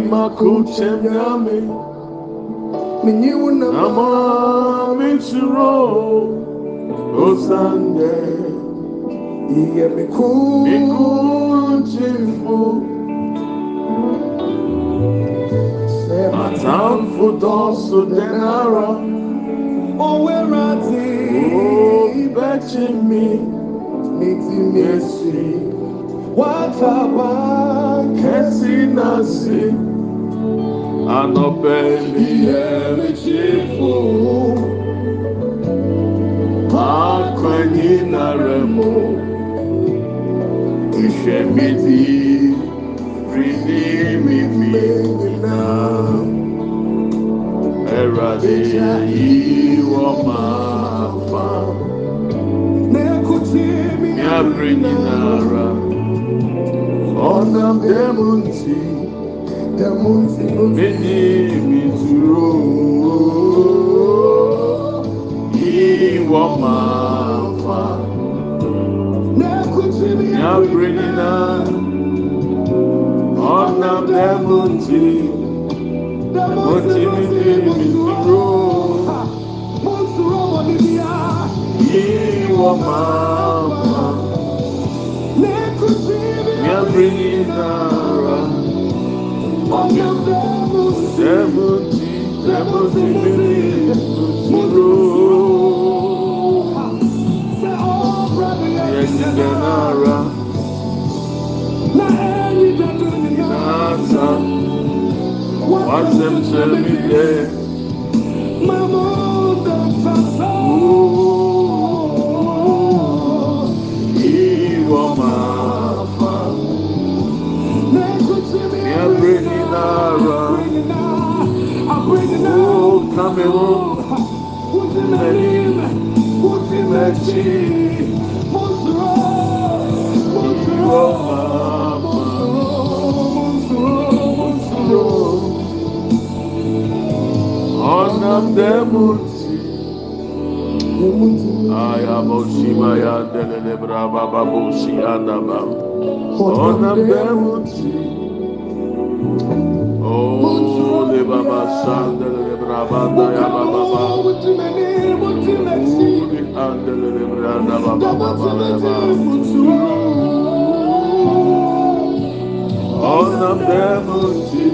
makuchenyame menyiwo nama nama mituro osande iyɛ me kun mikunchimfu sɛ matamfo dɔso denara. Obɛkyimi meti mesi wataba kɛse nase anɔpɛ miyɛ mekyifo akɔnyinara mu ihwɛ midi rini mimi nyinaa ɛwurade yi wɔ maa fa. Na ekuti mi miabere nyinara dɛm nti dɛmu nti no medi mi yi wɔ maa fa mi miabere nyinara ɔnam dɛm nti dɛmu oti mi duro mo nsoro wɔ ne bia yi wɔ maa fa mi miabere nyinara ɔnam dɛmu nti dɛm nti dɛm nti mi di mi duro. sɛ ɔbra mi yɛ Yɛnyidanara na ɛyi dɛdu nyinaa n'asa w'asɛm kyerɛ mi dɛ mama nyinaa. ká mi hó ìwọ máa fa ọ̀nà dẹ́mu ti àyàbọ̀ sí máa yá dẹ́lẹ́lẹ́ bàbá bàbá bò sí àdàbà ọ̀nà dẹ́mu ti. Oh, le baba sandele le brabanda ya baba ba. Uli andele le branda baba baba ya ba. Ona bemuti.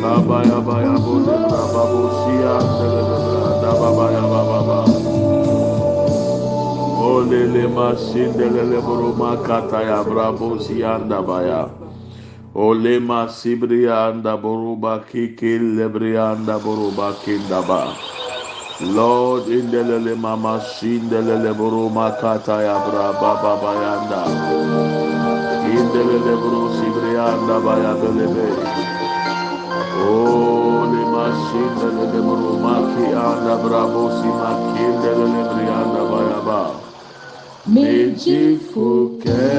Kaba ya ba ya bo le braba bo si andele le branda baba ba. Ole le masindele le kata ya brabo si anda ba ya. Olema sibrianda boruba kiki lebrianda boruba kindaba. Lord indelele mama sindelele boruma kata ya braba baba yanda. Indelele buru sibrianda baya belebe. Olema sindelele boruma ki anda brabo sima kindelele brianda baya ba. Meji fukesi.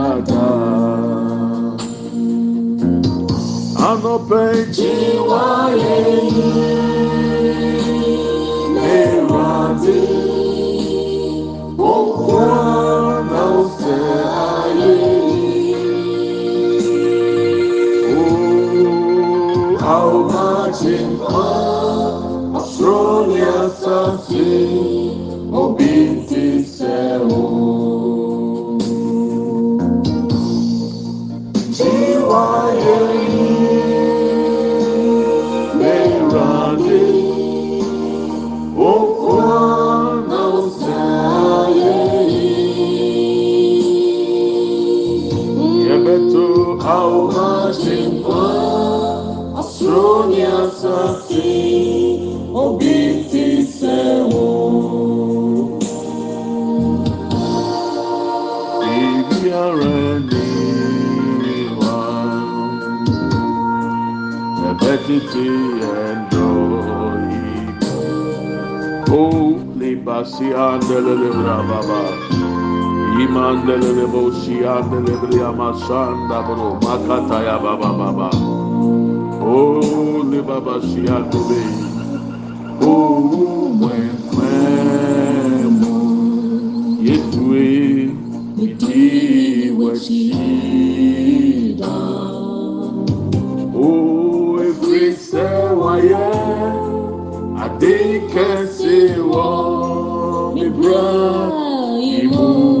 Anọpẹ́ jí sàndà bro mákàtà yà bàbá bàbá ó lè bàbá sí àndẹlẹ ó wẹ̀wẹ̀ mú yétúwé ìdí wẹ̀sí dá. O efiri sẹ wayẹ ade kẹsẹ wọ mi bra imu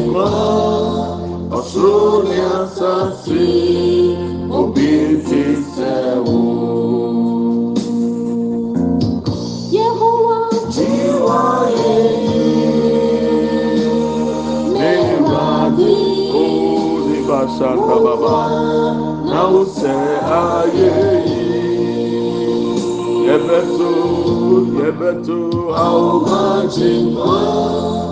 nkwa ɔsoro ne asase obi nti sɛ wo. Yehowa tiwa yeyi ne wade o ne basa kababa na wo sɛ ayeyi yɛbɛto yɛbɛto awo ma ti nkwa.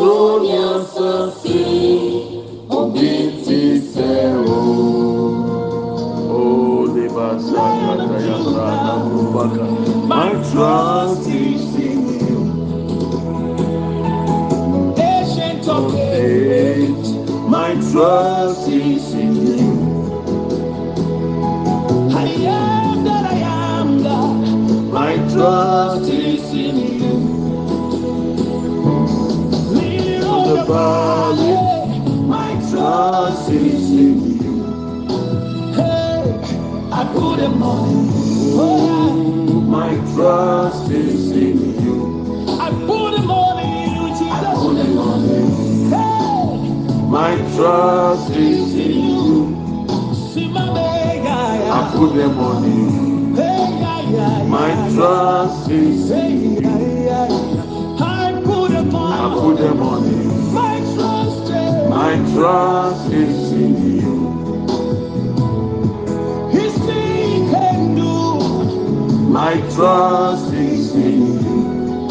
Ọ̀ṣun ni my trust is in you. Hey, I put him on. Oh, My trust is in you. I put him on you, Jesus. Hey, My trust is in you. I put yeah, yeah, My trust is in you. I put him on. Trust is in you. He still can do. My trust is in you.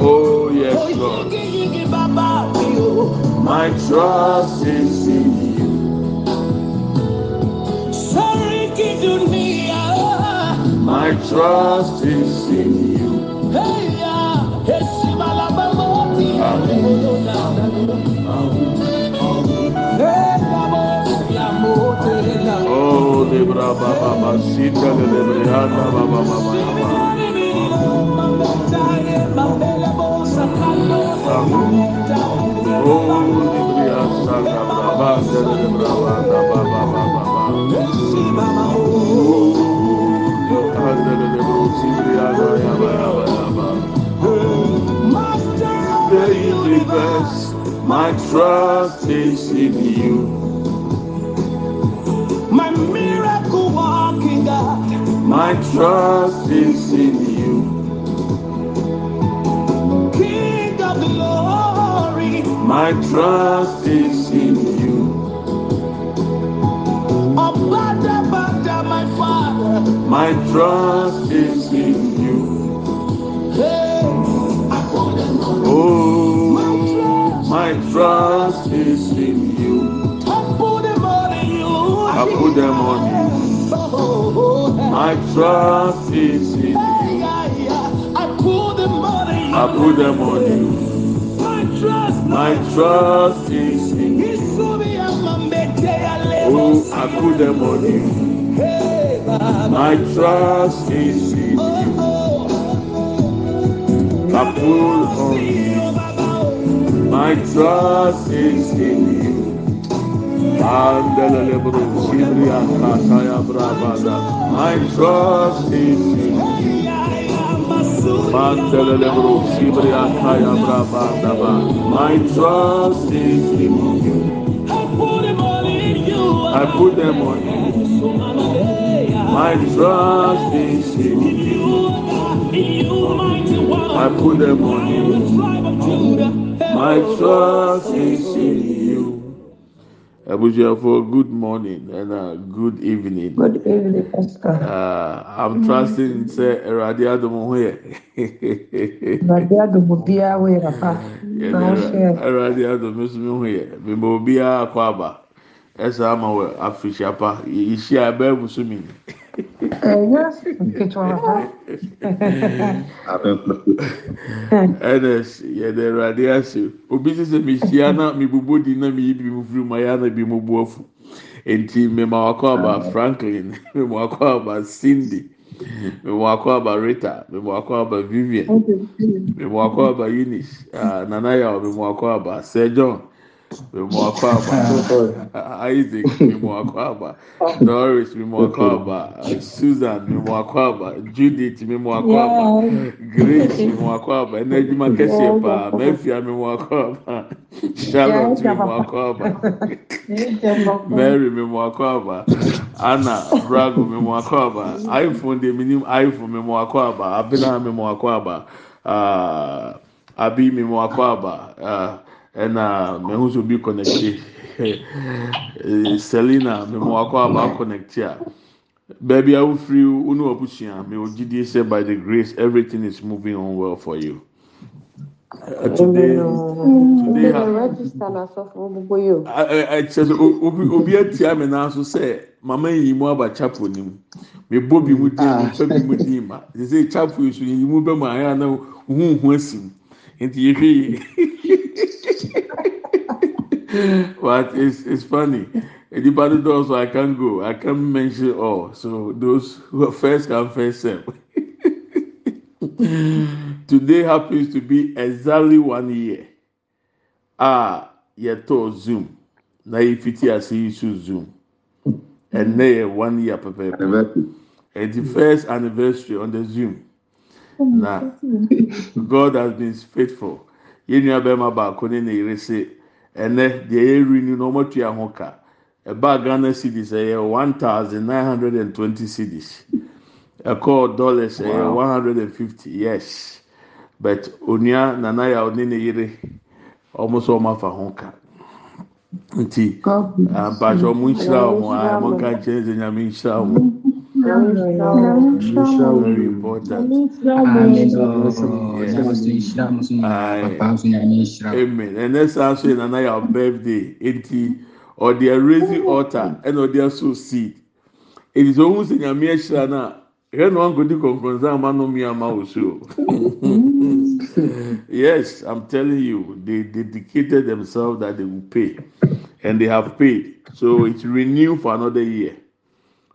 Oh, yes, Lord. My trust is in you. Sorry. My trust is in you. Hey, yeah. Braba baba. The universe, my trust is in you. My trust is in you. King of glory. My trust is in you. Abada, abada, my father. My trust is in you. Hey, oh, my trust. is in you. I put them on you trust is in oh, you. I put them on you. I put them on you. My trust, My trust is in you. Isubi amambete ya Oh. I put them on you. My trust is in you. I put on you. My trust is in you. Andele lebro sibria kataya bravada. My trust in you. Mandele lebro sibria kaya bravada ba. My trust in you. I put them. I on you. My trust is in you. I put them on you. My trust is in you. Abuja for good morning and uh, good evening. Good evening, Pastor. Uh, I'm trusting say Eradi Adomo here. Bàbá àdùnnú bí àwẹ̀ ràpá náà ṣe Eradi Adomo Sumi here. Bimbo Bia Akwaba. Esa ama we afishiapa. Ishi abe busumi. Enes yɛde Eradi ase. Obi sɛ mi hyia na mi bubu di na mi yi bi mu firi mu ya na bi mu bu afu. Enti mmemme wakɔ aba Franklin, mmemme wakɔ aba Cindy, mmemme wakɔ aba Rita, mmemme wakɔ aba Vivian. mmemme wakɔ aba Eunice, ah, Nana Yaw, mmemme wakɔ aba Sir John, mmemme wakɔ aba Isaac, mmemme wakɔ aba Doris, mmemme wakɔ aba ah, Susan, mmemme wakɔ aba Judith, mmemme wakɔ aba Grace, mmemme wakɔ aba ɛna adwuma kɛseɛ paa Mɛfia, mmemme wakɔ aba Charlotte, mmemme wakɔ aba. Mary mímu akɔ aba Anna Brago mímu akɔ aba iPhone de minim iPhone mímu akɔ aba Abena mímu akɔ aba uh, Abi mímu akɔ aba uh, ɛna mehu so bi connecte Eh, Selina mímu akɔ aba connecte a baabi a wofiri wone wabusua may ogyidie sɛ by the grace everything is moving on well for you. Uh, today, today, ha- register na asɔfo gbogbo yi o. ɛkyɛ sɛ o- obi obi atia mi n'aso sɛ mama yi mu aba chapel ni mu mɛ bɔ bi mu din mu pɛ bi mu din ma sɛ chapel yi so yi mu bɛ mu ayɛ ana huhu asi mu nti yɛhwɛ yi but it's it's funny. Do dɔɔso i can't go? I can't mention all. So those who are first come first serve. Today happens to be exactly one year. Ah, yɛtɔɔ zoom. Na yɛfiti ase yi so zoom. Ɛnɛ yɛ one year pɛpɛɛpɛ ɛdi first anniversary on the zoom. Na god has been faithful. Yɛn nua bɛrima baako ne ne yere se ɛnɛ deɛ yɛri ni na wɔn atua ho ka ɛbaa ghana cedis ɛyɛ one thousand nine hundred and twenty cedis ɛkɔɔ dollars ɛyɛ one hundred and fifty yes. But onua nana yɛ ɔne ne yere wɔn nso wɔn afa ho ka nti mpatsɛ wɔn nhyira wɔn a wɔn ka nkyɛn sɛ nyame nhyira wɔn amen nso yɛ nana yɛ our birthday nti ɔde ɛrezi altar ɛna ɔde ɛso seed eti sɛ ohun sɛ nyame ahyira na ɛhɛ na wɔn nkodi kɔnkɔnsa ama no mi ama wɔ so yes i'm telling you they dedicated themselves that they will pay. And they have paid. So it's renewed for another year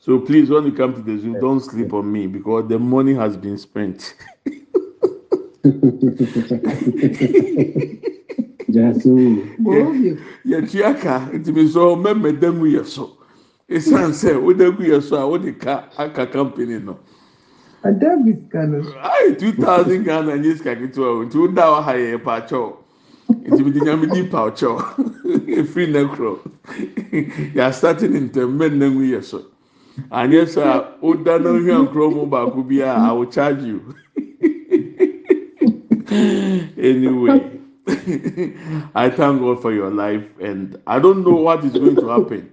so please when you come to the zoo, don't sleep on me because the money has been spent. Yɛtua ka ntumi sɛ ɔmɛmɛ damu yɛ so. Esan sɛ wodagu yɛ so a wode ka aka company no. David Kano. ayi two thousand ghana nye sika ketewa o nti woda hɔ ha yɛ pa kyɛw nti mi di nyame di pa kyɛw efiri ne korɔ yasate ne ntɛm mɛ nangu yɛ so anyɛ sɛ a woda na ohwɛ nkorɔ mu baako bi a i will charge you anyway i thank god for your life and i don't know what is going to happen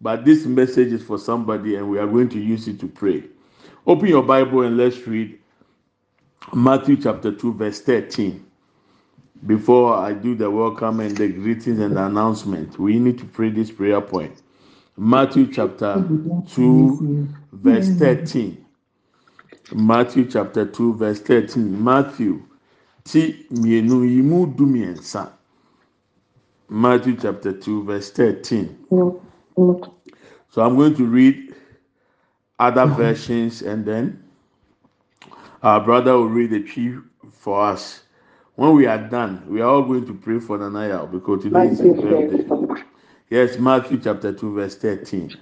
but this message is for somebody and we are going to use it to pray Open your Bible and let's read Matthew chapter 2, verse 13. Before I do the welcome and the greetings and the announcement, we need to pray this prayer point. Matthew chapter 2, verse 13. Matthew chapter 2, verse 13. Matthew ti mmienu yi mu du mmiɛnsa. Matthew chapter 2, verse 13. No. No. So I'm going to read other versions and then our brother will read the chief for us. When we are done, we are all going to pray for Nanaya because today is his birthday. Yes, Matthew chapter 2, verse 13.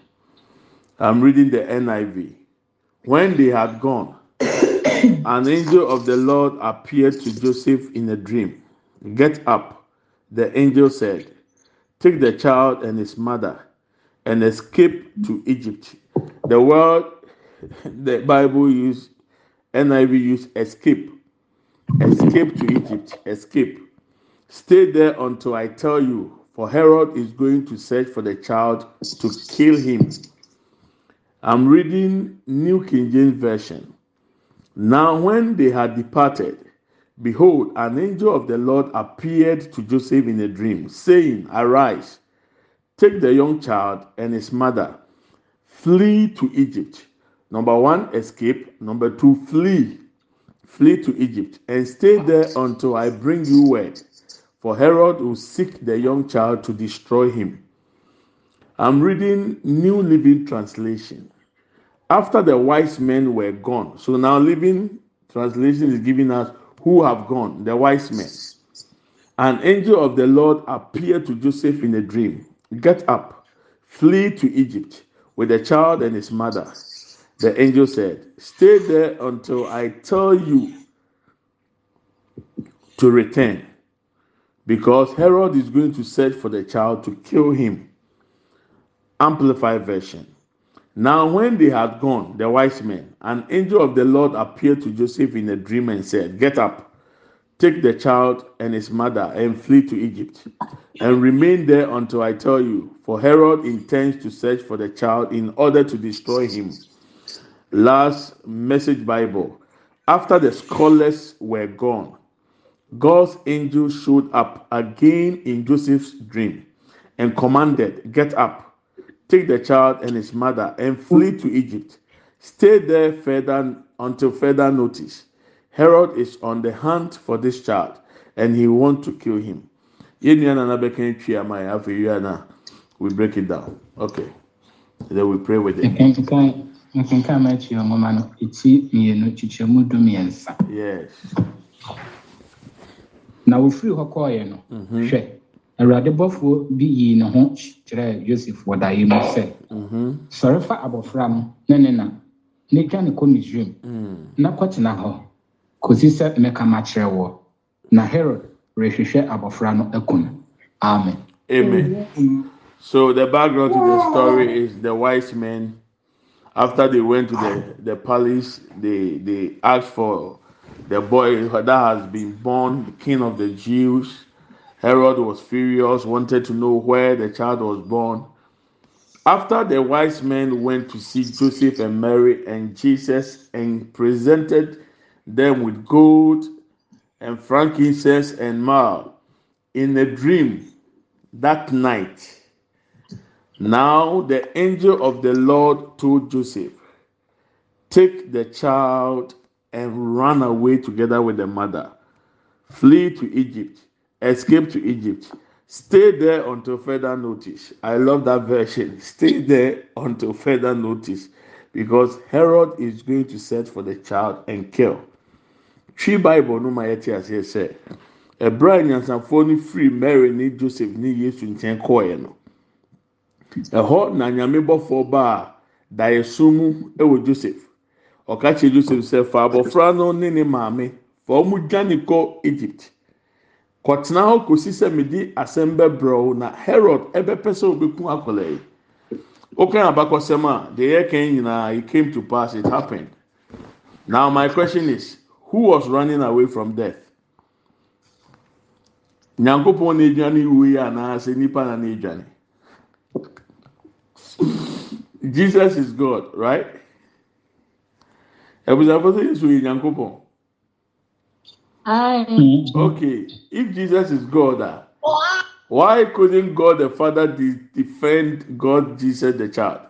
I'm reading the NIV. When they had gone, an angel of the Lord appeared to Joseph in a dream. Get up, the angel said. Take the child and his mother and escape to Egypt. The word the Bible use NIV use escape. Escape to Egypt. Escape. Stay there until I tell you, for Herod is going to search for the child to kill him. I'm reading New King James Version. Now, when they had departed, behold, an angel of the Lord appeared to Joseph in a dream, saying, Arise, take the young child and his mother, flee to Egypt. Number one, escape. Number two, flee. Flee to Egypt and stay there until I bring you word. For Herod will seek the young child to destroy him. I'm reading New Living Translation. After the wise men were gone, so now Living Translation is giving us who have gone, the wise men. An angel of the Lord appeared to Joseph in a dream. Get up, flee to Egypt with the child and his mother. The angel said, Stay there until I tell you to return, because Herod is going to search for the child to kill him. Amplified version. Now, when they had gone, the wise men, an angel of the Lord appeared to Joseph in a dream and said, Get up, take the child and his mother, and flee to Egypt, and remain there until I tell you, for Herod intends to search for the child in order to destroy him. Last message Bible. After the scholars were gone, God's angel showed up again in Joseph's dream and commanded, Get up, take the child and his mother, and flee to Egypt. Stay there further until further notice. Herod is on the hunt for this child and he wants to kill him. Yɛn nua nana bɛka twi ama yɛ afei yɛ na we break it down. Okay. Then we pray with it. nkenkan nkenkan ma akyi nwoma no eti mmienu kyekyɛmu du mmiɛnsa Yes. Na wofiri hɔ kɔɔeɛ no mhm. hwɛ awurade bɔfoɔ bi yii ne ho kyerɛɛ yosef wɔ daeɛ mu sɛ mhm. sɔre fa abɔfra no ne ne na na twa ne kɔ misraim mm. na kɔtena hɔ kɔsi sɛ mɛka makyerɛ wɔ. Na herod rehwehwɛ abɔfra no no amen. Amen. So the background to the story is the wise men. After they went to the, the palace, they they asked for the boy that has been born, the king of the Jews. Herod was furious, wanted to know where the child was born. After the wise men went to see Joseph and Mary and Jesus and presented them with gold and frankincense and myrrh in a dream that night. Now the angel of the Lord told Joseph, Take the child and run away together with the mother. Flee to Egypt, escape to Egypt. Stay there until further notice. I love that version. Stay there until further notice because Herod is going to search for the child and kill. Twi Bible no ma yɛte aseɛ sɛ ɛbrɛ a nyansafoɔ no firi Mary ne Joseph ne Yesu nkyɛn kɔɔɛ no ɛhɔ na nyame bɔfoɔ baa daeɛso mu wɔ Joseph ɔka kyerɛ Joseph sɛ fa abɔfra no ne ne maame fa wɔn dwane kɔ Egypt kɔtena hɔ kɔsi sɛ mede asɛm bɛbrɛ wo na Herod ɛbɛpɛ sɛ ɔbɛku akwadaa yi wokan abakɔsɛm a deɛ yɛka nyinaa it came to pass it happened. Now my question is who was running away from death? Nyankopɔn na edwane wu yi anaasɛ nipa na na edwane jesus is god right ɛbusuafo sɛ yesu yɛ nyankopɔn okay if jesus is god ah why couldn't god the father de defend god jesus the child?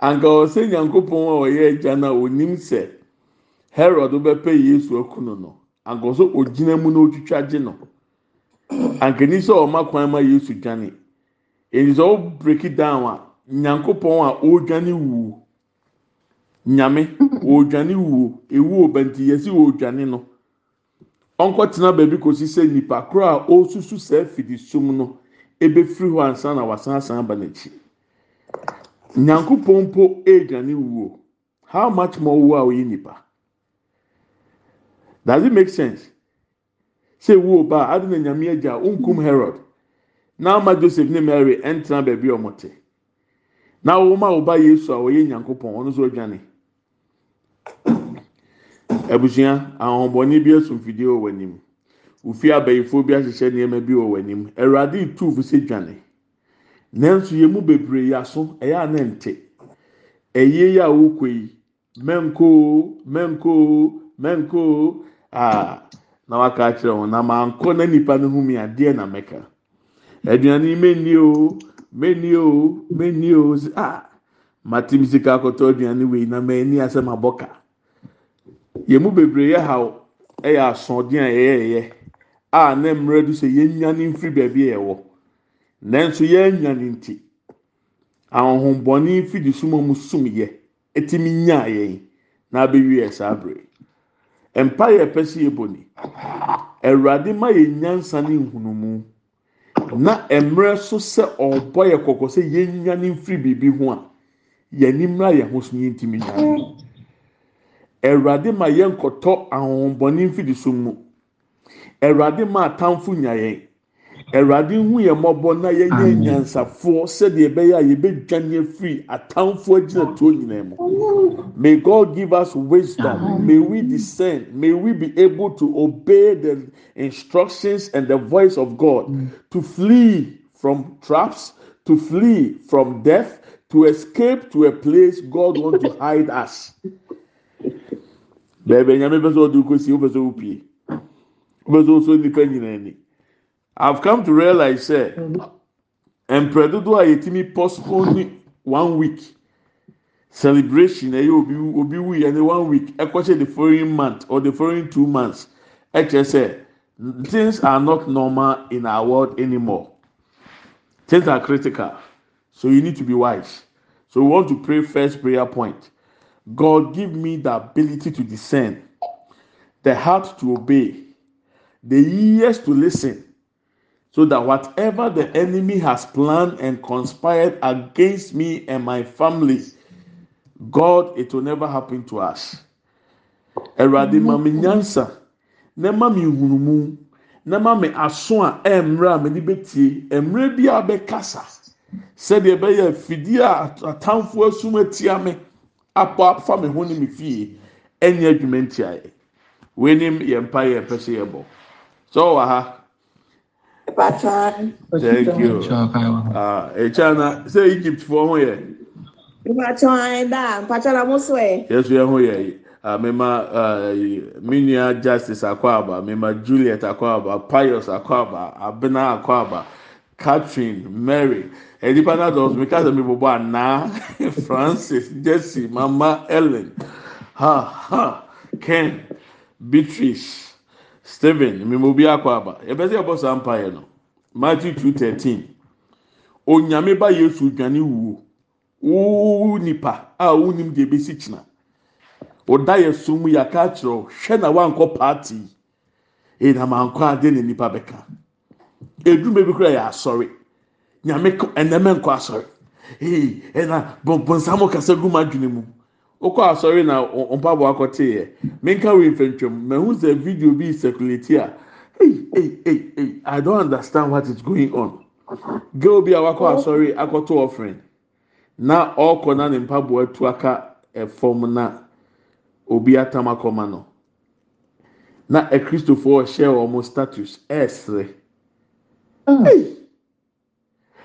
Anka ɔsɛ nyankopɔn a ɔyɛ agya na onim sɛ herod bɛpɛ yesu akunu no. Anka ɔsɛ ogyina mu na otwitwa gye no. Anka ni sɛ ɔma kwan ma yesu dwane èyí sɛ ɔ break it down a nyankopɔn a ɔredwane wuo nyame ɔredwane wuo ewu ɔbɛnti yɛsi ɔredwane no. Ɔnkɔtena baabi kɔsi sɛ nipa koro a ɔresusu sɛ fidi sum no ebɛfiri hɔ ansa na wasan asan aba n'akyi. Nyankopɔn mpo ɛredwane wuo how much more wo a ɔyɛ nipa does it make sense? Sɛ wuo ba adi na nyame agya onkum herod. Na ama joseph ne mary ɛntena baabi a wɔn na wɔn a wɔba yesu a ɔyɛ nyankopɔn ɔno nso adwane. Abusua ahohombɔni bi esum fidie wɔ wɔn ofi abɛyifoɔ bi ahyehyɛ nneɛma bi wɔ wɔn awurade tuufu sɛ dwane. Nanso yɛn mu bebree yɛ aso ɛyɛ a ne nte ɛyie yi a yi mɛnko mɛnko mɛnko aa na waka akyerɛ wɔn na maa nkɔ na nipa no ho mi adeɛ na mɛka aduane mɛni o mɛni o mɛni o. A mate mi sika akɔtɔ aduane wei na mɛni asɛm abɔka yɛn mu bebree yɛ haw ɛyɛ asoɔden a yɛyɛ yɛ a ne mmerɛ do sɛ yɛn nyane mfiri baabi a yɛwɔ nanso yɛn nyane nti ahohombɔne fidi suma mu sum yɛ etimi nya yɛn na abɛwi yɛ saa abere mpa yɛ pɛ si yɛ bɔ ni. Awurade ma yɛ nyansa ne nhunumu na mmerɛ so sɛ ɔbɔ yɛ kɔkɔ sɛ yɛn nyane mfiri biribi ho a yɛn anim ra yɛn ho so yɛn ntumi nyane awurade ma yɛn kɔtɔ ahohombɔne mfidi so mu. Awurade ma atamfo nya yɛn awurade hu yɛn mmɔbɔ na yɛn yɛ nyansafoɔ sɛdeɛ ɛbɛyɛ a yɛbɛdwane afiri atamfo agyina tuo nyinaa mu. May god give us wisdom. May we discern. May we be able to obey the instructions and the voice of god mm. to flee from traps to flee from death to escape to a place god wants to hide us. bẹẹbi ẹnyàmẹ bẹ sọ ọdún kò sí ọbẹ sọ ọpie ọbẹ sọ ọsọ nípa nyinaa ni i've come to realize say mpẹ dodo a yẹtìmí postpone one week celebration. Ẹ yẹ obi obi wu yẹ ní one week. Ṣe the following month or the following two months. Kyerẹ sẹ things are not normal in our world anymore. Things are critical. So you need to be wise. So we want to pray first prayer point. God, give me the ability to discern, the heart to obey, the ears to listen, so that whatever the enemy has planned and conspired against me and my family, God, it will never happen to us. Erade ma me nyansa, na ma me hunumu, na ma me aso a emra me de betie, emre bi a bekasa. Sɛdeɛ ɛbɛyɛ afidie a atamfo asum atia me apɔ afa me ho ne me fie ɛnyɛ adwuma ntia yɛ wɛnim yɛn mpa yɛ pɛ sɛ yɛbɔ. So wɔ ha thank you. ah ɛkyɛ na sɛ egypt foɔ ho yɛ Mpatwan da, mpatwan na mo so ɛ. yɛso yɛn ho yɛ yi ah mema ah me nua justice akɔaba mema juliet akɔaba pius akɔaba abena akɔaba catherine mary ɛnipa náà dɔn mi ká sɛ mi bɔbɔ anaa francis jesse mama ellen ha ha ken beatrice stephen bi akɔ aba. Yɛbɛ sɛ yɛbɔ saa mpa yɛ no. Matthew two thirteen. Onyame ba yesu dwane wuo wuu nipa a wunim deɛ ebesi kyina ɔda yɛ sum yɛ aka akyerɛw hwɛ na wankɔ paati ee na ma nkɔ ade na nipa bɛka. Edwuma bi kura yɛ asɔre. Nyame ɛnɛmɛ nkɔ asɔre. Ɛna bɔnbɔnsam kasa gu mu adwene mu. Okɔ asɔre na mpaboa akɔte yɛ minka wi mfɛntwɛm mɛhu sɛ video bi circulate a ee ee ee ee i don't understand what is going on. Girl bi a wakɔ asɔre akɔto offering. Na ɔkɔ na ne mpaboa tu aka ɛfɔm na obi atam akɔma no. Na ɛkristofoɔ ɔhyɛ wɔn status. Ɛɛsere. Hey.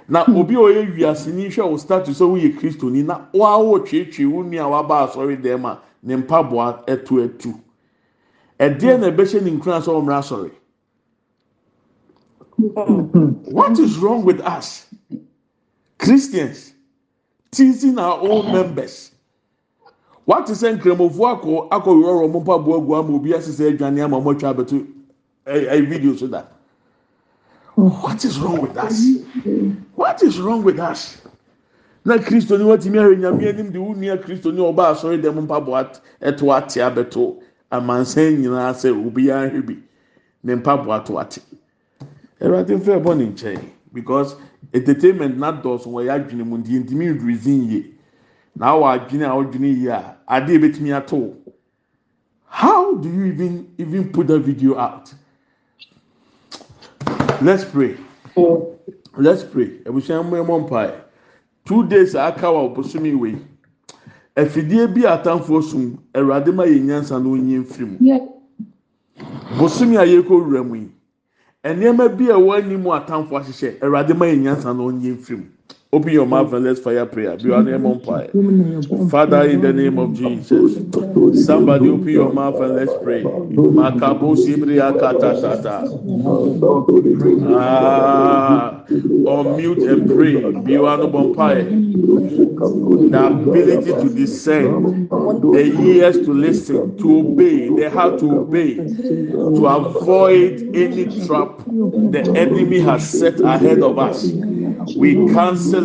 Na obi a ɔyɛ wiaseni hwɛ wo status sɛ woyɛ kristoni na twetwe nua asɔre dɛm a ne mpaboa ɛdeɛ na ɛbɛhyɛ ne sɛ asɔre? What is wrong with us? Christians teasing our own members. Wate sɛ nkramofoɔ akɔ akɔ mpaboa gu ama obi adwane ama atwa abɛto video so that. What is wrong with us? What is wrong with us? Na kristo ni watumi ahwɛ nyame anim de wunua kristo ni ɔba asɔre dɛm mpaboa ɛto ate abɛto amansan nyinaa sɛ obiara ahwɛ bi ne mpaboa to ate ɛwurade nfɛ bɔ ne nkyɛn because entertainment na dɔɔso wɔ yɛ adwene mu nti ntumi reason yie na awɔ adwene a ɔdwene yie a adeɛ betumi ato. How do you even even put that video out. Let's pray. Let's pray. Ebusua mu ɛmɔ mpae. Two days aka wa ɔbosomi wei. Afidie bi atamfoɔ sum awurade ma yɛ nyansa na onye mfiri mu. Bosomi a yɛkɔ wura mu yi nneɛma bi a ɛwɔ anim atamfoɔ ahyehyɛ awurade ma yɛ nyansa na onye mfiri mu. Open your mouth and let's fire prayer. Be on empire. Father, in the name of Jesus. Somebody open your mouth and let's pray. Makabo kata tata. Ah, unmute and pray. Be on empire. The ability to discern, the ears to listen, to obey, the heart to obey, to avoid any trap the enemy has set ahead of us. We cancel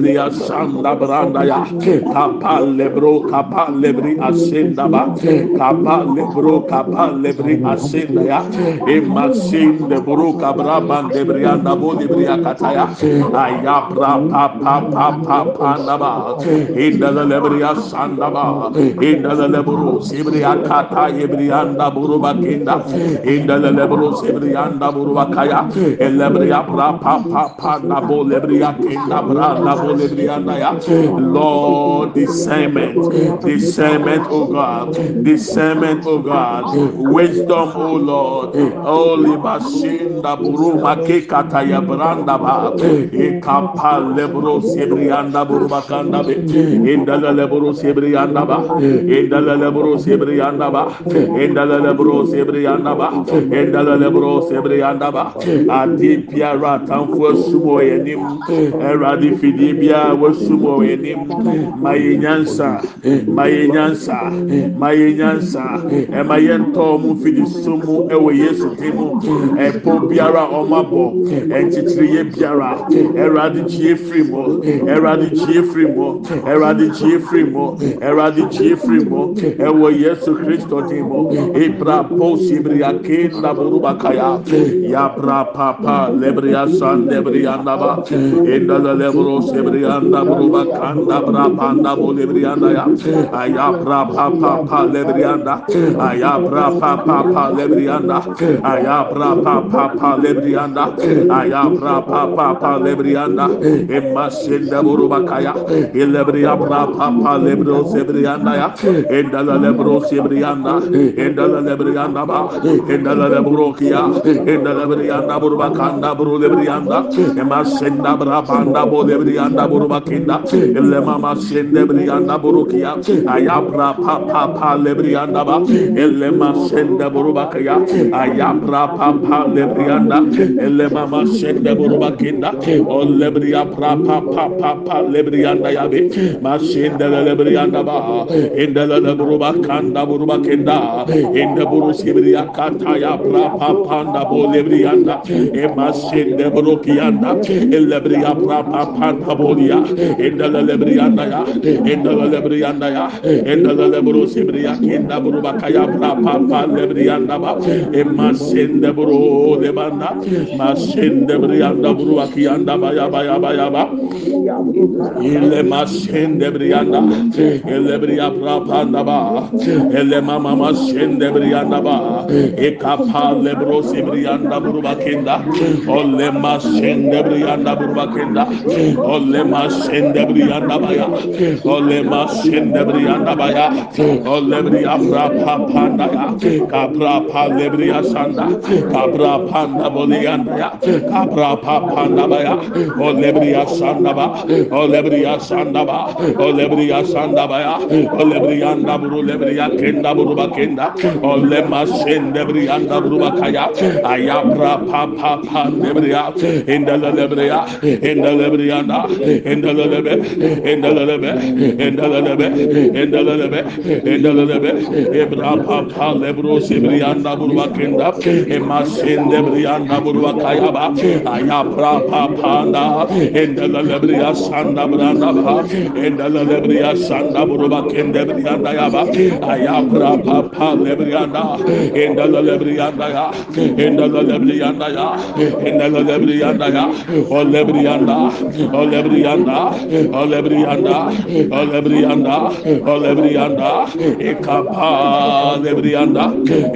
Ilebriya sanda branda ya. Kapa lebro kapa lebri asenda ba. Kapa lebro kapa lebri asenda ya. Imasinde buru kabra bande brianda bo lebriya kataya. Ayabra papa papa panda ba. Indele lebriya sanda ba. Indele lebro sibriya kata yebrianda buru bakinda. Indele lebro sibriyanda buru bakaya. Elebriya pra papa panda bo lebriya kinda branda bo lebriyanda ya. Lord, discernment, discernment, oh God, discernment, oh God, wisdom, oh Lord, oh libashinda buruma ke kata ya branda ba, ekapa lebro sebriyanda buruma kanda be, indala lebro sebriyanda ba, indala lebro sebriyanda ba, indala lebro sebriyanda ba, indala lebro sebriyanda ba, adi piara tanfo sumo yenim, eradi fidi bia wasumo yenim, maye nyansa, maye nyansa, maye nyansa, ɛma yɛn tɔɔ mu fidi sumu ɛwɔ yesu timu, ɛpo biara ɔma bɔ, ɛnkyekyere biara, ɛwurade kyie firi mu, ɛwurade kyie firi mu, ɛwurade kyie firi mu, ɛwurade kyie firi mu, ɛwɔ yesu kristo timu, ibra po sibria kenda buruba kaya, yabra papa lebria san lebria naba, indala lebro sebria nda buruba kanda bra panda bo lebria nda ya, ayabra papa pa lebria nda, ayabra papa pa lebria nda, ayabra papa pa lebria nda, ayabra papa pa lebria nda, emma senda buruba kaya, ilebria bra papa lebro sebria nda ya, indala lebro sebria nda, indala lebria nda ba, indala lebro kia, indala lebria nda buruba kanda buru lebria nda, emma senda bra panda bo lebria nda buruba kinda, ile mama senda lebria nda burukia, ayabra papa pa lebria nda ba, ile ma senda buruba kaya, ayabra papa lebria nda, ile mama senda buruba kinda, o lebria papa papa lebria nda ya be, ma senda lebria nda ba, indala lebruba kanda buruba kenda, inda buru sibria kata ya pra papa nda bo lebria nda, ema senda burukianda, elebria brapa panta bolia endala lebrianda ya endala lebrianda ya endala lebro sibria kinda buruba kaya brapa pa lebrianda ba emasende buru lebanda masende brianda buruba kiyanda ba. Ya ba ya ba ya ba ile masende brianda ele bria brapa anda ba ele mama masende brianda ba ekapa lebro sibrianda buruba kinda ole masende brianda buruba kinda ole masende brianda baya. Ole masende brianda baya. Ole bria brapa panda ya kapra pa lebria sanda kapra panda bolianda ya kapra pa panda baya ole bria sanda ba ole bria sanda ba ole bria sanda baya ole brianda buru lebria kenda buru bakenda. Ole masende brianda buru bakaya. Ayapra pa pa pa lebria inda lebria inda branda ba inda lebria sanda buru bakende brianda ya ya ya o lebrianda o lebrianda o lebrianda o lebrianda o lebrianda ekapa lebrianda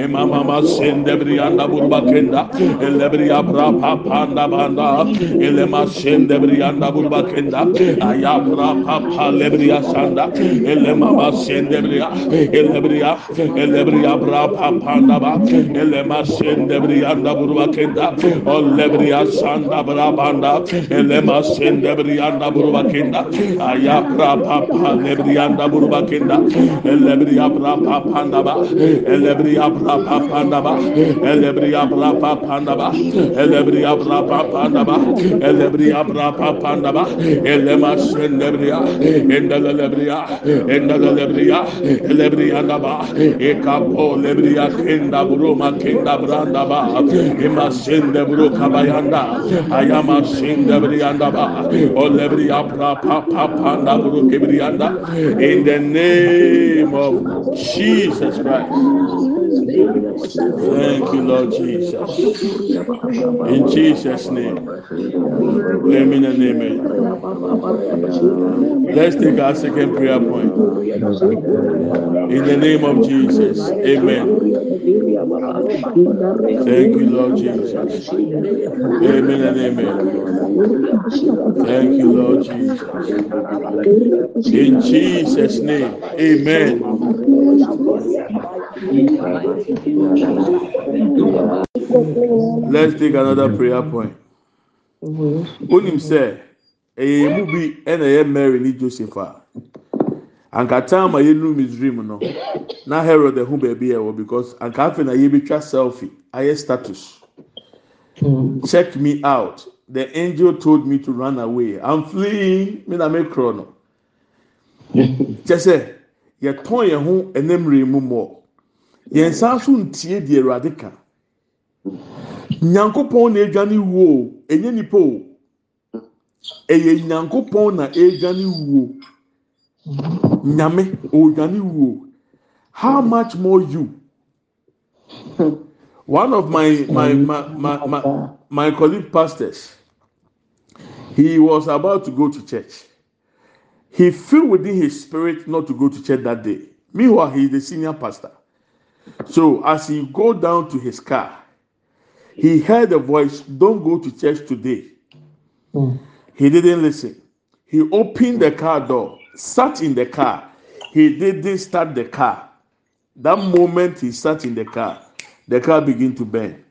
emama masende brianda burbakenda elebria bra pa panda banda elema sende brianda burbakenda ayabra pa pa lebria sanda elema masende bria elebria elebria bra pa panda ba elema sende brianda burbakenda o lebria sanda bra banda elema sende brianda burbakenda ayabra pa pa. Lebrianda burbakenda elebria bra pa panda ba elebria bra pa panda ba elebria bra pa panda ba elebria bra pa panda ba elebria bra pa panda ba elema sende bria endele lebria endele lebria elebria da ba ekapo lebria kenda buruma kenda branda ba. Ema sende buru kabayanda ayama sende brianda ba in the name of Jesus Christ Thank you, Lord Jesus. In Jesus' name. Amen and amen. Let's take our second prayer point. In the name of Jesus. Amen. Thank you, Lord Jesus. Amen and amen. Thank you, Lord Jesus. In Jesus' name. Amen. Let's take another prayer point. Onim sɛ ɛyɛ emu bi ɛna ɛyɛ Mary ne Joseph a ankata ama yɛnu Misraim no na Herod ɛho baabi ɛwɔ because anka afei na yɛbɛtwa selfie ayɛ status. Check me out. The angel told me to run away. I'm fleeing. Me na me korɔ no. Kyɛ sɛ yɛtɔn yɛn ho ɛnɛmmerɛ mu mɔ. Yɛn nsa so ntie deɛ Awurade ka. nyankopɔn na edwane wuo enye nipa o. Ɛyɛ nyankopɔn na edwane wuo. Nyame odwane wuo. How much more you? One of my my my my my, my colleague pastors he was about to go to church. He feel within his spirit not to go to church that day. Meanwhile he is the senior pastor so as he go down to his car he heard a voice, Don't go to church today. Mm. He didn't listen. He opened the car door, sat in the car. He didn't start the car. That moment he sat in the car, the car began to burn.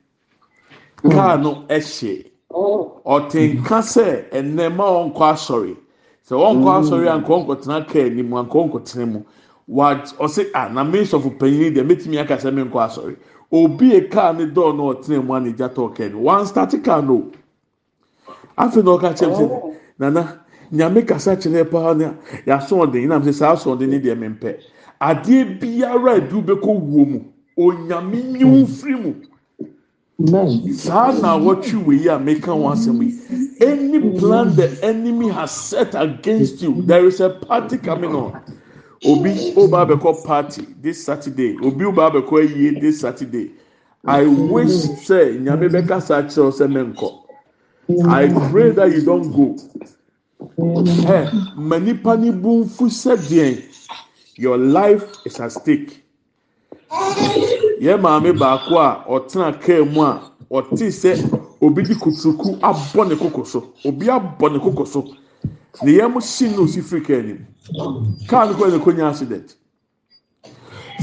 Hmm. Car no eshe. Ọtịnka sị ẹnẹma ọnkọ asọrị. Sị ọnkọ asọrị a nkọ nkọtena kaa anim a nkọ nkọtena mu. Wa ọ sị a na sọfọ panyin deɛ mɛtumi aka sɛ mi nkɔ asọrị. obi a kaa ne dɔɔ na ɔtena mu a ne gya tɔɔ kaa no. One start car no. Afei na ɔka kyerɛ mi sɛ nana nyame kasa kyerɛ paa na yaso ɔden na mi sɛ saa so ɔden ne deɛ mi mpɛ adeɛ biara edu bɛkɔ wuo mu. Onyame nyiwu firi mu. Saa na wɔtwi wei a meka wɔn asɛm yi any plan the enemy has set against you there is a party coming on. Obi oba abɛkɔ party this saturday. Obi oba abɛkɔ ayie this saturday. I wish sɛ nyame bɛkasa akyerɛw sɛ mɛnkɔ i pray that you don go. Ɛ ma nipa ni bu nfu sɛ deɛ your life is at stake. Yɛ maame baako a ɔtena kaa mu a ɔte sɛ obi di kuturuku abɔ ne koko so obi abɔ ne koko so ne yɛn si na osi firi kaa anim kaa no kɔ ne konya accident.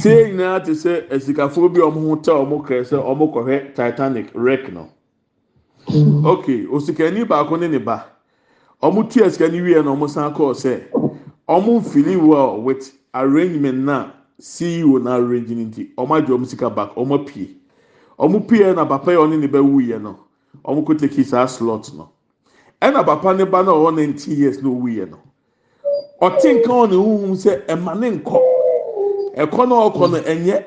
Tie nyinaa te sɛ asikafoɔ bi a wɔn ho tɛ wɔn kɛɛ sɛ wɔn kɔhwɛ titanic wreck no. Ok osikani baako ne ne ba. Wɔn tu asikani wie na wɔn san kɔɔ sɛ wɔn fili well with arrangement na ceo na arrange ne nti wɔn agye wɔn sika back wɔn apue wɔn pue na papa yɛ ɔne ne ba wu yɛ no. Wɔn kɔ take saa slot no. Ɛna papa ne ba na ɔwɔ nineteen years na owu yɛ no. Ɔte nka wɔ ne huhum sɛ ɛma ne nkɔ ɛkɔ na ɔkɔ no ɛnyɛ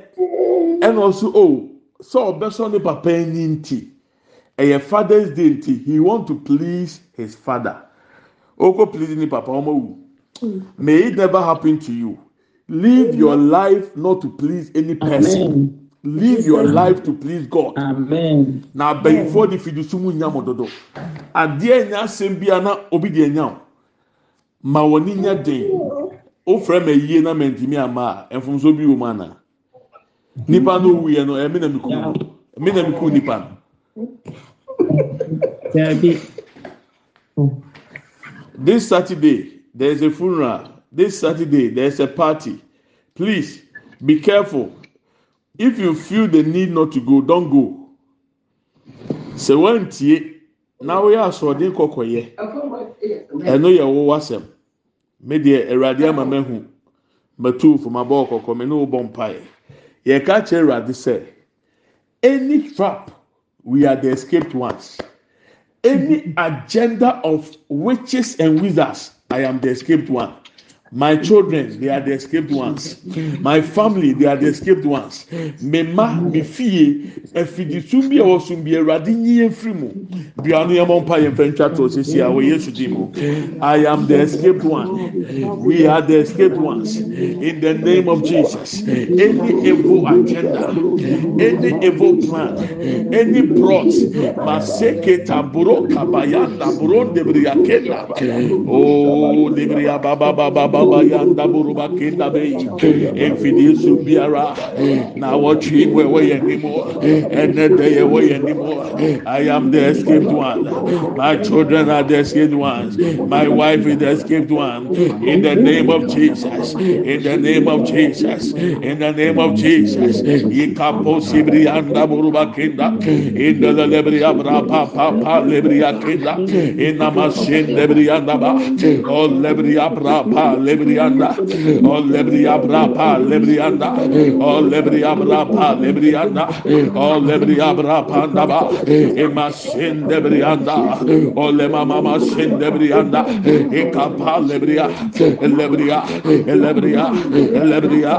ɛna ɔso o sɛ ɔbɛsɔ ne papa ani nti. Ɛyɛ father's day nti he want to please his father. Ɔkɔ please ne papa ɔmo wu. May it never happen to you. Live your life not to please any person live your life to please God. Amen. na abɛnfoɔ de fidi so mu nya mo dodo. Adeɛ nya asɛm bia na obi deɛ nya o ma wɔn ni nya den. Ofrɛ ma yie na ma ntumi ama a. Mfomso bi wɔ mu ana nipa no wu yɛ no eh, ɛmi na mi ku. Ɛmi na mi ku nipa no. This saturday there is a funeral. This saturday there is a party. Please be careful if you feel the need not to go don go. Sɛ wɔn ntie na wɔyɛ asoɔden kɔkɔyɛ. ɛno yɛ wo wasɛm. Me deɛ awurade ama mahu. Matu fama bɔɔ kɔkɔ me ne wo bɔ mpaeɛ. Yɛka kyerɛ awurade sɛ any trap we are the escaped ones any agenda of witches and wizards i am the escaped one my children they are the escaped ones. My family they are the escaped ones. Me ma me fie efidisun bi a wɔsum bi awurade nyi efiri mu bia no mpa yɛn fɛn twa to sisi a wɔ yesu di mu i am the escaped one. We are the escaped ones. In the name of jesus. Any evil agenda any evil plan any plot maseke taburo kabayanda buro debriya kenda oh debriya baba baba baba yanda buru bakenda be efidi su biara na wɔtwi wɔ ɛwɔ yɛn nimu ɛnɛ de yɛ wɔ yɛn nimu i am the escaped one my children are the escaped ones my wife is the escaped one in the name of jesus in the name of jesus in the name of jesus yikapo sibri anda buru bakenda in the lebri abra pa pa pa lebri akenda in namasin lebri anda ba oh lebri abra pa lebri anda oh lebri abra pa lebri anda oh lebri abra pa lebri anda oh lebri abra pa anda ba imasin lebri anda oh le mama masin lebri anda ikapa lebria lebria lebria lebria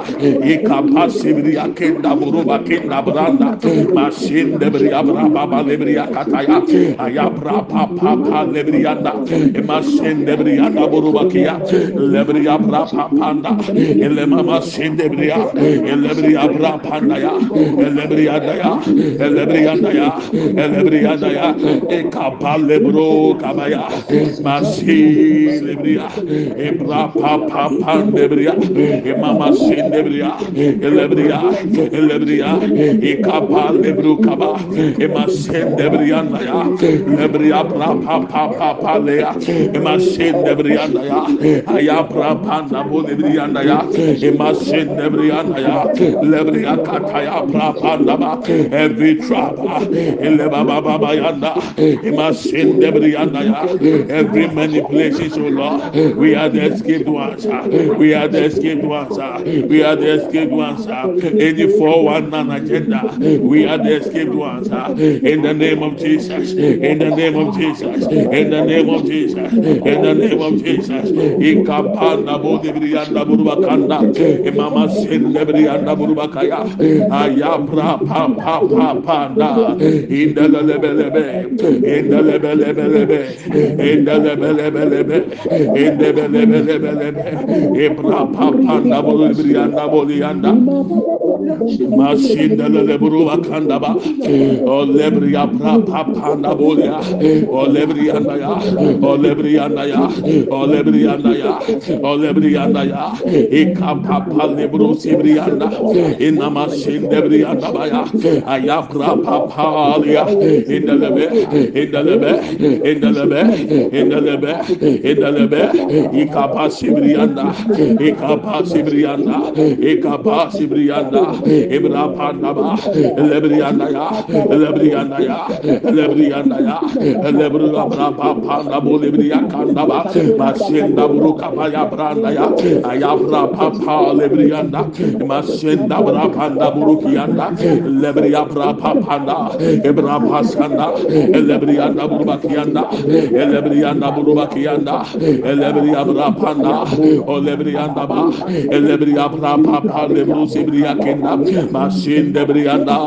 ikapa sibria kenda buruba kenda branda. Masin lebria abra baba lebria kataya. Ayabra pa pa pa lebria anda imasin lebria anda buruba kia. Lebria abra pa panda ele mama sin lebria lebria abra panda ya lebria daya. Lebria daya. Lebria daya. Ikapa lebro kabaya. Masi lebria ebra pa pa pa lebria mama sin lebria lebria lebria ikapa lebro kaba emasin lebria daya. Lebria bra pa pa pa pa lea emasin lebria daya ayabra panda bo lebria daya emasin lebria daya lebria kataya bra panda ba every trap ele baba baba yanda emasin lebria daya every manipulation so lord we are the escaped ones ah. we are the escaped ones ah. we are the escaped ones ah. any 419 agenda we are the escaped ones ah. in the name of jesus in the name of jesus in the name of jesus in the name of jesus ikapa panda bo debri anda buruba kanda imama sen debri anda buruba kaya aya pra pa pa pa panda inda lebe lebe inda lebe lebe lebe inda lebe lebe lebe inda lebe lebe lebe ebra pa panda bo debri anda bo anda Mashinda le buru akanda ba. O lebri apra panda bolia. O lebri anda ya. O lebri anda ya. O lebri anda ya. O lebri anda ya. Ika papa lebru sibri anda. Inna mashinda bri anda ba ya. Ayapra papa alia. Inda lebe. Inda lebe. Inda lebe. Inda lebe. Inda lebe. Ika pa sibri anda. Ika pa sibri anda. Ika pa sibri anda. Ibra Pandaba, Lebrianda ya, Lebrianda ya, Lebrianda ya, Lebruga Brapa Panda Bolibria Kandaba, Masinda Buruka Paya Branda ya, Ayabra Papa Lebrianda, Masinda Brapanda Burukianda, Lebria Brapa Panda, Ebra Pasanda, Lebrianda Burubakianda, Lebrianda Burubakianda, Lebria Brapanda, O Lebrianda Ba, Lebria Brapa Lebrusi Bria Kenda, Masin de Brianda,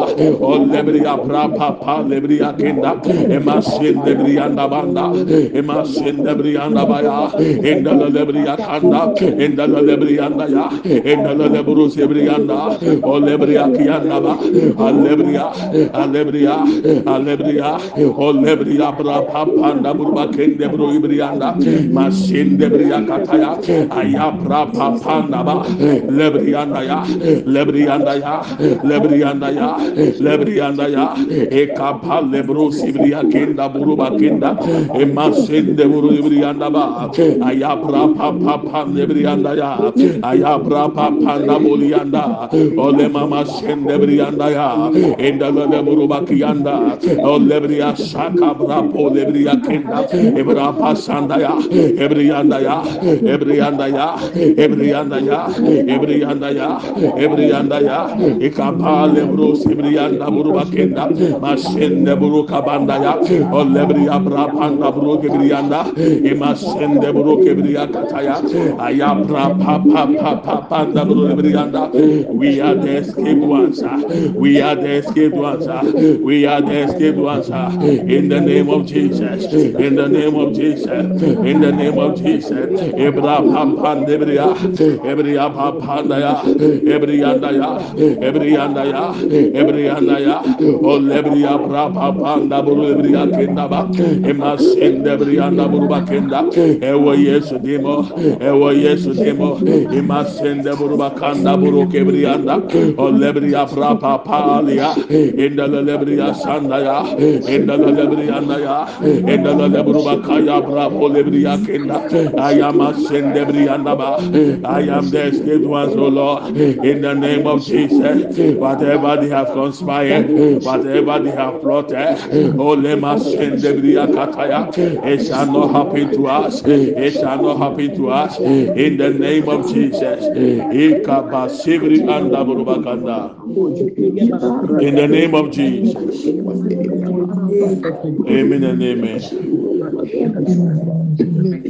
O Lebria Brapa Pa Lebria Kenda, Emasin de Brianda Banda, Emasin de Brianda Baya, Enda Lebria Kanda, Enda Lebrianda Ya, Enda Lebrus Brianda, O Lebria Kianda Ba, Alebria, Alebria, Alebria, O Lebria Brapa Panda Burba Kende Bru Brianda, Masin de Bria Kataya, Ayapra Panda Ba, Lebrianda Ya, Lebrianda Ya, Lebrianda Ya, Lebrianda Ya, Ekapa Lebro Sibria Kenda Buruba Kenda, Emasende Buru Brianda Ba, Ayapra Papa Lebrianda Ya, Ayapra Papa Bolianda, Ole Mama Sende Brianda Ya, Enda Leburuba Kianda, Olebria Shaka Brapo Lebria Kenda, Ebra Pasanda Ya, Ebrianda Ya, Ebrianda Ya, Ebrianda Ya, Ebrianda Ya, Ebrianda Ya, ikapa lebro sibrianda buruba kenda. Masende buru kabanda ya. O lebria bra panda buru kebrianda e masende buru kebria kataya aya bra pa pa pa pa buru we are the escaped ones we are the escaped ones we are the escaped ones in the name of Jesus. In the name of Jesus. In the name of Jesus. Ebra pam pandebria ebria pa panda ya ebrianda ya ebrianda ya ebrianda ya o lebria brapa panda buru lebria kenda ba. Emasende brianda buru bakenda ewo yesu demo ewo yesu demo emasende buru bakanda buru kebrianda o lebria brapa palia enda lebria sanda ya enda lebrianda ya enda lebru bakaya brapa lebria kenda ayama sende brianda ba I am the escaped ones, O Lord, in the name of Jesus. Whatever they have conspired, whatever they have plotted, oh lema shendebria kataya, it shall not happen to us. It shall not happen to us. In the name of Jesus. In the name of Jesus. Amen and amen.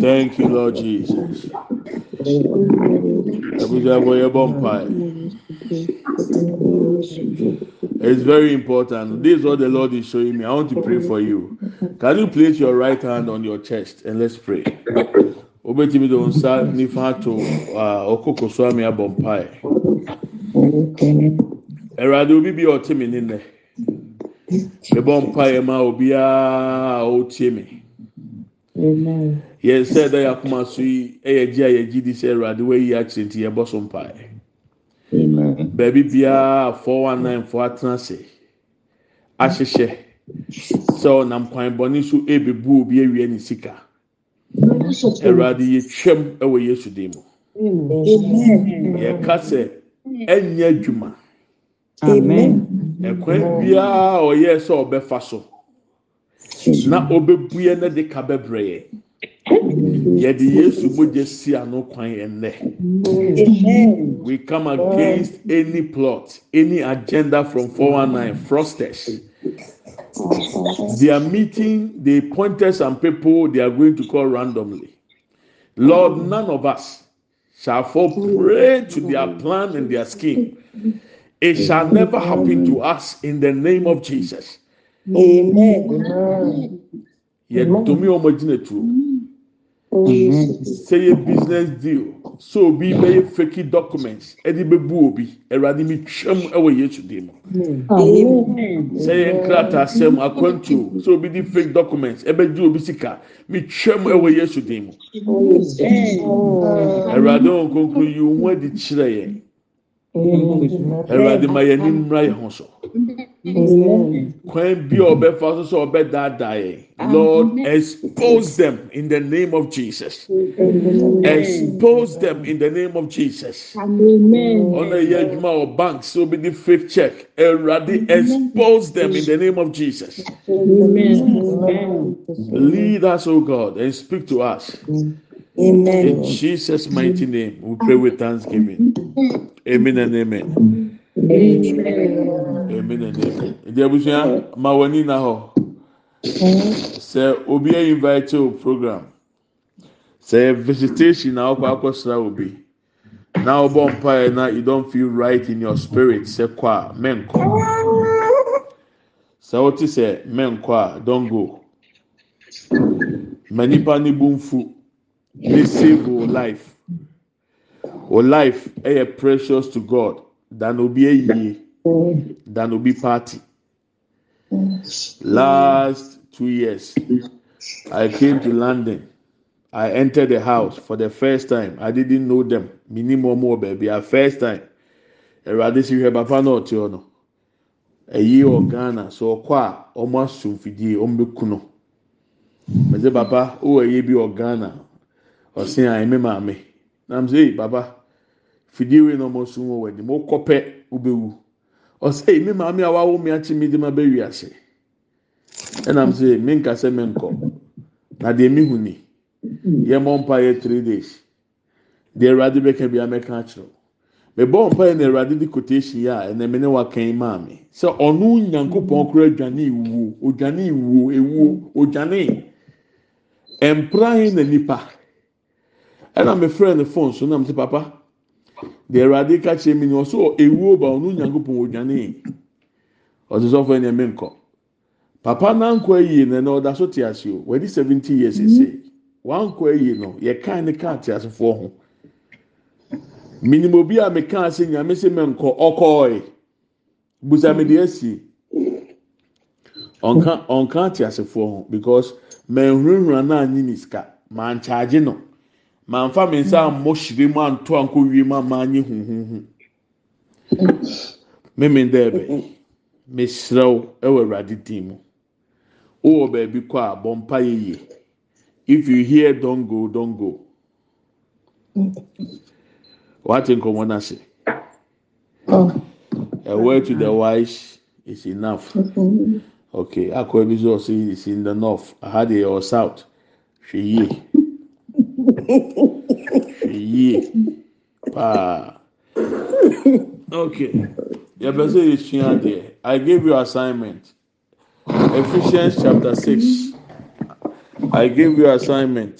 Thank you, Lord Jesus. It's very important. This is what the Lord is showing me. I want to pray for you. Can you place your right hand on your chest and let's pray? Obetimi do nsa nifa to okoko so ami abɔ mpae. Awurade obi bi a ɔte mi ne nnɛ. Mebɔ mpae ma obiara a ɔtie mi. Yɛn sɛ ɛda yɛ akoma so yi ɛyɛ gye a yɛgye di sɛ Awurade wayi akyire nti yɛbɔ so mpae. Baabi biara four one nine four atena ase ahyehyɛ sɛ ɔnam kwan bɔne so ebebu obi awie ne sika. Awurade yɛtwam ɛwɔ Yesu dim mu. Yɛka sɛ ɛnyɛ adwuma. Ɛkwan biara a ɔyɛ sɛ ɔbɛfa so na ɔbɛbue ne de ka bɛbrɛ yɛ. Yɛde Yesu mogya si ano kwan ɛnnɛ. We come against any plot, any agenda from 419 fraudsters. They are meeting, they pointed some people they are going to call randomly. Lord, none of us shall fall prey to their plan and their scheme. It shall never happen to us in the name of Jesus. Amen. Wɔn gyina tuo. Sɛ yɛ business deal so obi bɛyɛ fake documents ɛde bɛbu obi ɛwurade mi twɛm ɛwɔ yesu dim. Sɛ yɛ nkrataa sɛm akwantuo so obi di fake documents ɛbɛgye obi sika mi twɛm ɛwɔ yesu dim mu. Ɛwurade wɔn nkonkoro yi wɔn adi kyerɛ yɛn. Ɛwurade ma yɛn ni mmra yɛn ho so. Kwan bi a ɔbɛfa so sɛ ɔbɛdaadaa. Lord expose them in the name of Jesus. Expose them in the name of Jesus. Ɔna yɛ adwuma wɔ bank so obi di fake check. Ɛwurade expose them in the name of Jesus. Lead us, O God, and speak to us. In Jesus' mighty name, we pray with thanksgiving. Amen and amen. Hɔ. Sɛ obi a invite o program. Sɛ visitation na ɔkɔ akɔsra obi. Na ɔbɔ mpaeɛ na you don't feel right in your spirit sɛ kɔ a mɛnkɔ. Sɛ wote sɛ mɛnkɔ a don't go. Ma nipa ne bu nfu. May save your life. Your life ɛyɛ precious to God than obi eyie than obi party. Last two years, I came to London. I entered the house for the first time. I didn't know them. Minimum more baby. Our first time. Ẹ̀rọ̀adé sì hwẹ́ papa náà ọ̀tí ọ̀nà. Ẹ̀yí ọ̀ Ghana sọ ọkọ a ọmọ asùn fìdí ọmọ bẹ kú no. Mẹ̀sẹ̀ papa ó ẹ̀yẹ bi ọ̀ Ghana ọ̀sìn à ẹ̀mí maame. Nam sẹ́ yìí papa fìdí wei na ọmọ sùn wọ̀ wẹ̀ ni mo kọ́ pẹ́ ọbẹ̀wù. Ọ̀sẹ̀ yìí mi maame a wàá wọ́ mi akyi mi di ma bẹ́ wí ase. Ẹnam sẹ́ mi nkasẹ́ mi nkọ. Na deɛ mi hu ni. Yẹ mọ mpa yẹ three days. Deɛ Ẹ̀rọ̀adé bɛka bi amẹ́ka akyerɛw. mebɔ mpa yɛ na awurade de quotation yi a ɛnna mene wa kan maa mi sɛ ɔno nyankopɔn kora adwane ewuo odwane ewuo ewuo odwane mpran na nipa ɛna mefrɛ ne phone so na mo sɛ papa deɛ awurade ka kyerɛ mi ni ɔso ewuo ba ɔno nyankopɔn odwane ɔte sɔfo ɛna ɛmɛ nkɔ. Papa nankɔ ayie na ɛna ɔda so te ase o. Wɔadi seventy years ese wankɔ ayie no yɛ kan ne kaa te asefoɔ ho. minim obi a meka ase nyame sɛ menkɔ ɔkɔɔe. Busa mi de esi ɔnka ɔnka ate asefoɔ ho because mɛnhurahura naa nyi ne sika. Maa nkyaagye no. Maa nfa mi nsa ammɔ hyire mu anto anko wie mu ama anyi huhuhu mímí dɛɛbɛ mesrɛw ɛwɔ awurade din mu. Wowɔ baabi kɔ a bɔ mpa yie. If you hear don go don go. wate nkɔmɔ n'ase a word to the wise is enough. Okay akɔ ebi sɛ ɔsi is in the north. Aha de yɛ south hwɛ yie. Yie paa okay. Adeɛ i gave you assignment. Ephesians chapter six. I gave you assignment.